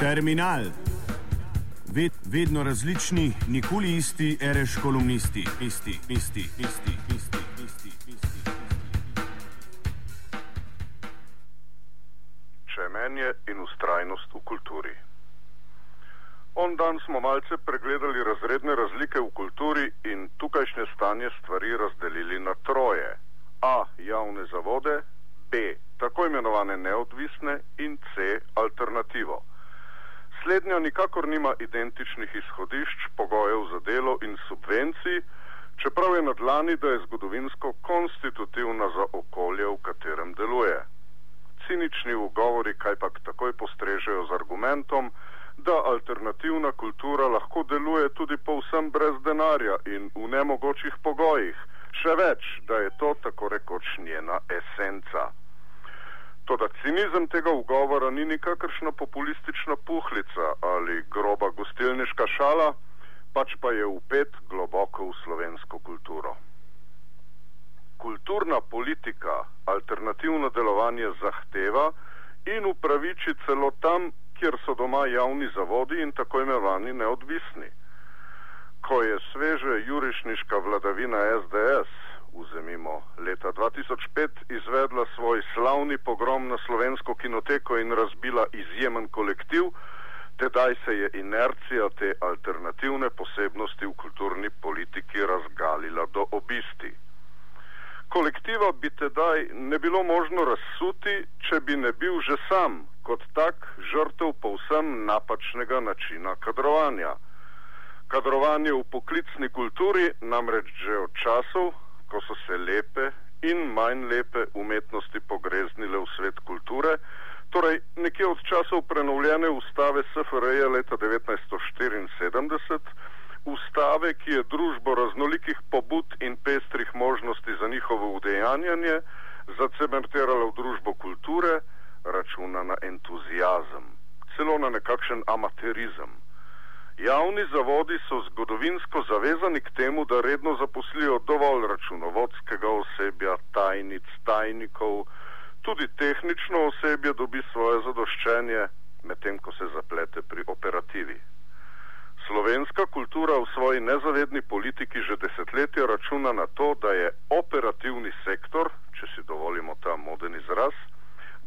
Terminal. Ved, vedno različni, nikoli isti, reš kolumnisti, isti, isti, isti, isti, isti, isti. Čemenje in ustrajnost v kulturi. On dan smo malce pregledali razredne razlike v kulturi in tukajšnje stanje stvari razdelili na troje. A. Javne zavode, B. Tako imenovane neodvisne in C. Alternativo. Slednja nikakor nima identičnih izhodišč, pogojev za delo in subvencij, čeprav je na dlani, da je zgodovinsko konstitutivna za okolje, v katerem deluje. Cinični ugovori kajpak takoj postrežejo z argumentom, da alternativna kultura lahko deluje tudi povsem brez denarja in v nemogočih pogojih, še več, da je to tako rekoč njena esenca. Toda cinizem tega ugovora ni nikakršna populistična puhlica ali groba gostilniška šala, pač pa je upet globoko v slovensko kulturo. Kulturna politika alternativno delovanje zahteva in upraviči celo tam, kjer so doma javni zavodi in tako imenovani neodvisni. Ko je sveže jurišniška vladavina SDS vzemimo, leta 2005 izvedla svoj slavni pogrom na slovensko kinoteko in razbila izjemen kolektiv, tedaj se je inercija te alternativne posebnosti v kulturni politiki razgalila do obisti. Kolektiva bi tedaj ne bilo možno razsuti, če bi ne bil že sam kot tak žrtev povsem napačnega načina kadrovanja. Kadrovanje v poklicni kulturi namreč že od časov, ko so se lepe in manj lepe umetnosti pogreznile v svet kulture, torej nekje od časov prenovljene ustave SFRJ leta 1974, ustave, ki je družbo raznolikih pobud in pestrih možnosti za njihovo udejanjanje zacementirala v družbo kulture, računa na entuzijazem, celo na nekakšen amaterizem. Javni zavodi so zgodovinsko zavezani k temu, da redno zaposlijo dovolj računovodskega osebja, tajnic, tajnikov, tudi tehnično osebje dobi svoje zadoščenje, medtem ko se zaplete pri operativi. Slovenska kultura v svoji nezavedni politiki že desetletja računa na to, da je operativni sektor, če si dovolimo ta moden izraz,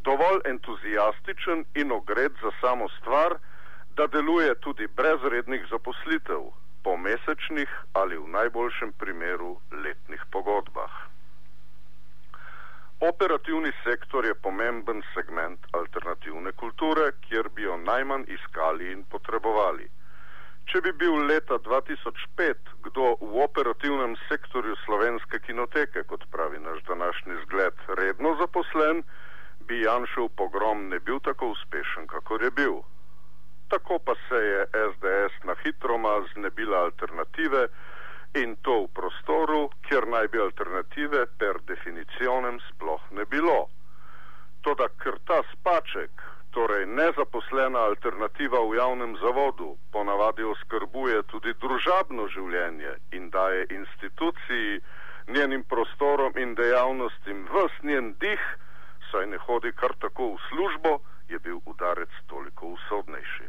dovolj entuzijastičen in ogred za samo stvar, da deluje tudi brez rednih zaposlitev, po mesečnih ali v najboljšem primeru letnih pogodbah. Operativni sektor je pomemben segment alternativne kulture, kjer bi jo najmanj iskali in potrebovali. Če bi bil leta 2005 kdo v operativnem sektorju slovenske kinoteke, kot pravi naš današnji zgled, redno zaposlen, bi Janšov pogrom ne bil tako uspešen, kakor je bil tako pa se je SDS na hitroma znebila alternative in to v prostoru, kjer naj bi alternative per definicionem sploh ne bilo. Toda ker ta spaček, torej nezaposlena alternativa v javnem zavodu, ponavadi oskrbuje tudi družabno življenje in daje instituciji, njenim prostorom in dejavnostim vsnjen dih, saj ne hodi kar tako v službo, je bil udarec toliko usodnejši.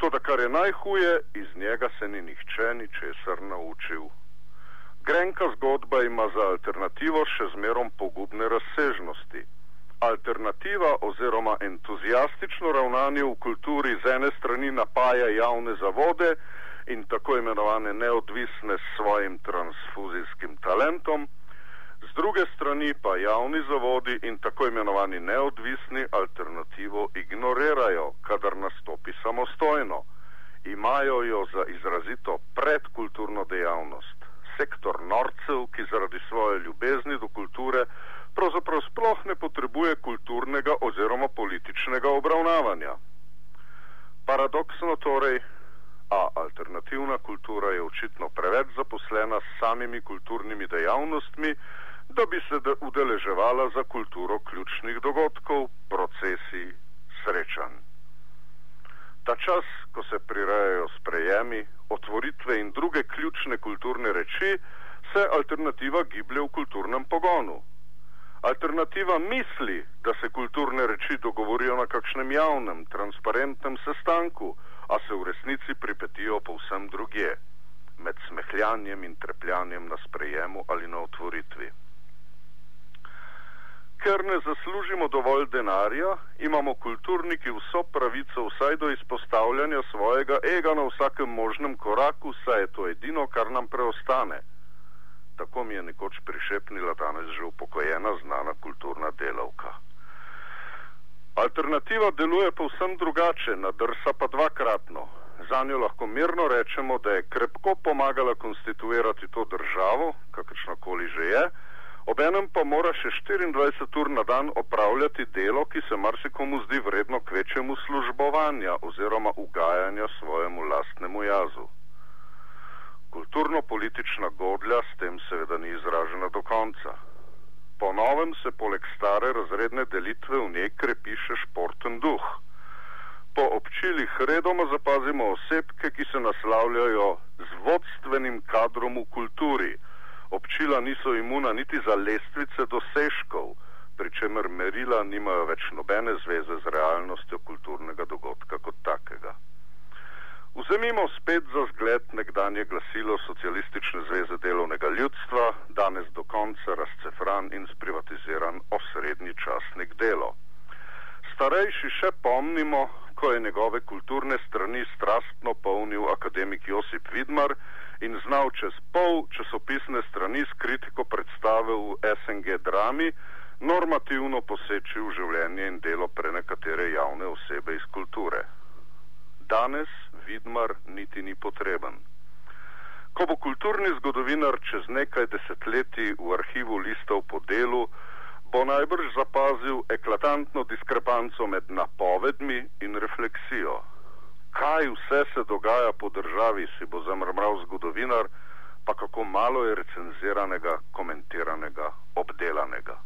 To, da kar je najhuje, iz njega se ni nihče ničesar naučil. Grenka zgodba ima za alternativo še zmerom pogubne razsežnosti. Alternativa oziroma entuzijastično ravnanje v kulturi z ene strani napaja javne zavode in tako imenovane neodvisne s svojim transfuzijskim talentom, z druge strani pa javni zavodi in tako imenovani neodvisni alternativo ignorirajo, kadar nastopi samostojno. Imajo jo za izrazito predkulturno dejavnost. Sektor norcev, ki zaradi svoje ljubezni do kulture pravzaprav sploh ne potrebuje kulturnega oziroma političnega obravnavanja. Paradoksno torej, a alternativna kultura je očitno preveč zaposlena s samimi kulturnimi dejavnostmi, da bi se udeleževala za kulturo ključnih dogodkov, procesi, srečanj. Ta čas, ko se prirejajo sprejemi, otvoritve in druge ključne kulturne reči, se alternativa giblje v kulturnem pogonu. Alternativa misli, da se kulturne reči dogovorijo na kakšnem javnem, transparentnem sestanku, a se v resnici pripetijo povsem drugje, med smehljanjem in trepljanjem na sprejemu ali na otvoritvi. Ker ne zaslužimo dovolj denarja, imamo kulturniki vso pravico vsaj do izpostavljanja svojega ega na vsakem možnem koraku, saj je to edino, kar nam preostane. Tako mi je nekoč prišepnila danes že upokojena znana kulturna delavka. Alternativa deluje povsem drugače, nadrsa pa dvakratno. Za njo lahko mirno rečemo, da je krepko pomagala konstituirati to državo, kakršnakoli že je, obenem pa mora še 24 ur na dan opravljati delo, ki se marsikomu zdi vredno kvečemu službovanja oziroma ugajanja svojemu lastnemu jazu. Kulturno-politična godlja s tem seveda ni izražena do konca. Po novem se poleg stare razredne delitve v njej krepi še športen duh. Po občilih redoma zapazimo osebke, ki se naslavljajo z vodstvenim kadrom v kulturi. Občila niso imuna niti za lestvice dosežkov, pri čemer merila nimajo več nobene zveze z realnostjo kulturnega dogodka kot takega. Vzemimo spet za zgled nekdanje glasilo Socialistične zveze delovnega ljudstva, danes do konca razcefran in sprivatiziran osrednji časnik delo. Starejši še pomnimo, ko je njegove kulturne strani strastno polnil akademik Josip Vidmar in znal čez pol časopisne strani s kritiko predstave v SNG drami normativno poseči v življenje in delo pre nekatere javne osebe iz kulture. Danes Vidmar niti ni potreben. Ko bo kulturni zgodovinar čez nekaj desetletij v arhivu listov po delu, bo najbrž zapazil eklatantno diskrepanco med napovedmi in refleksijo. Kaj vse se dogaja po državi, si bo zamrmral zgodovinar, pa kako malo je recenziranega, komentiranega, obdelanega.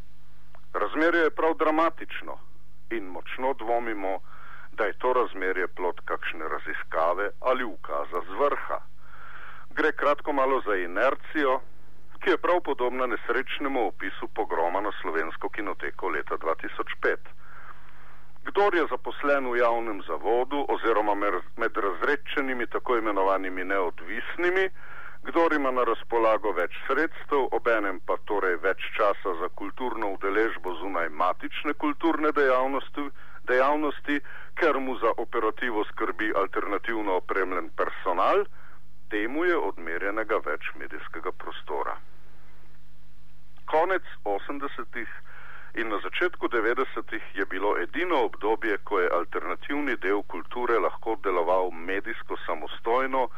Razmerje je prav dramatično in močno dvomimo, da je to razmerje plot kakšne raziskave ali ukaza z vrha. Gre kratko malo za inercijo, ki je prav podobna nesrečnemu opisu pogroma na slovensko kinoteko leta 2005. Kdor je zaposlen v javnem zavodu oziroma med razrečenimi tako imenovanimi neodvisnimi, kdor ima na razpolago več sredstev, obenem pa torej več časa za kulturno udeležbo zunaj matične kulturne dejavnosti, dejavnosti, ker mu za operativo skrbi alternativno opremljen personal, temu je odmerjenega več medijskega prostora. Konec 80-ih in na začetku 90-ih je bilo edino obdobje, ko je alternativni del kulture lahko deloval medijsko samostojno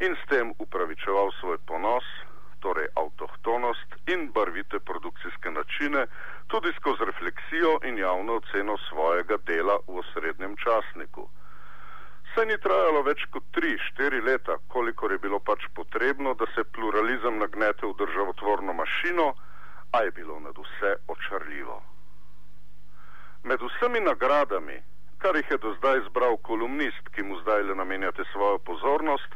in s tem upravičeval svoj ponos, torej avtohtonost in barvite produkcijske načine, tudi skozi refleksijo in javno oceno svojega dela v osrednjem časniku. Se ni trajalo več kot tri, štiri leta, kolikor je bilo pač potrebno, da se pluralizem nagnete v državotvorno mašino, a je bilo nad vse očarljivo. Med vsemi nagradami, kar jih je do zdaj zbral kolumnist, ki mu zdaj le namenjate svojo pozornost,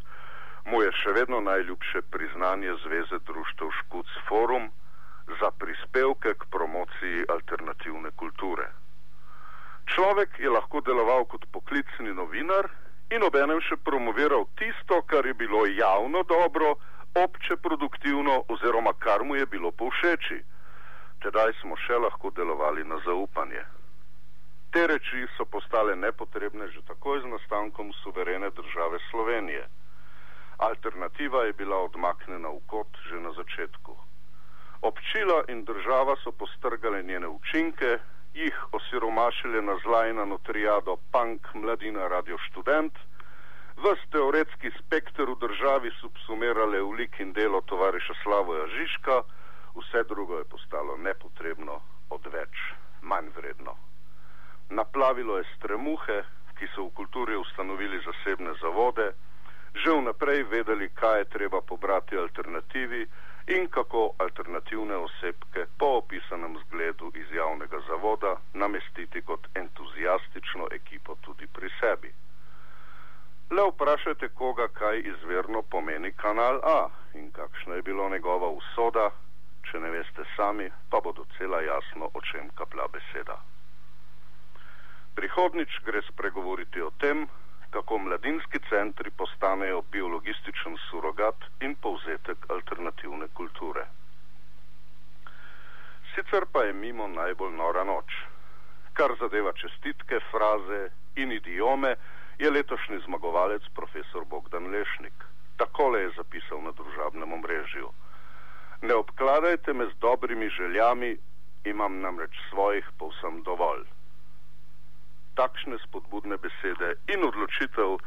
mu je še vedno najljubše priznanje Zveze društev Škuc Forum za prispevke k promociji alternativne kulture. Človek je lahko deloval kot poklicni novinar in obenem še promoviral tisto, kar je bilo javno dobro, obče produktivno oziroma kar mu je bilo povšeči. Tedaj smo še lahko delovali na zaupanje. Te reči so postale nepotrebne že takoj z nastankom suverene države Slovenije. Alternativa je bila odmaknjena v kot že na začetku. Občila in država so postrgale njene učinke, jih osiromašile na zlajnano triado punk, mladina, radio študent, ves teoretski spekter v državi subsumirale v lik in delo tovariša Slavoja Žižka, vse drugo je postalo nepotrebno, odveč, manj vredno. Naplavilo je stremuhe, ki so v kulturi ustanovili zasebne zavode, že vnaprej vedeli, kaj je treba pobrati alternativi in kako alternativne osebke po opisanem zgledu iz javnega zavoda namestiti kot entuzijastično ekipo tudi pri sebi. Le vprašajte koga, kaj izverno pomeni kanal A in kakšna je bila njegova usoda, če ne veste sami, pa cel. docela jasno, o čem kaplja beseda. Prihodnič gre spregovoriti o tem, kako mladinski centri postanejo biologističen surogat in povzetek alternativne kulture. Sicer pa je mimo najbolj nora noč. Kar zadeva čestitke, fraze in idiome, je letošnji zmagovalec profesor Bogdan Lešnik. Takole je zapisal na družabnem omrežju. Ne obkladajte me z dobrimi željami, imam namreč svojih povsem dovolj. Takšne spodbudne besede in odločitev,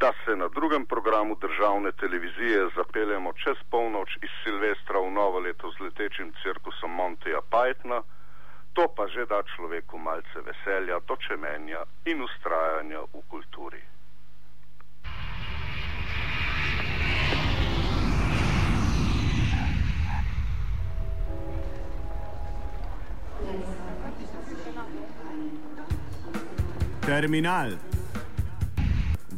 da se na drugem programu državne televizije zapeljemo čez polnoč iz Silvestra v novo leto z letečim cirkusom Monteja Pythona, to pa že da človeku malce veselja, dočemenja in ustrajanja v kulturi. Terminal.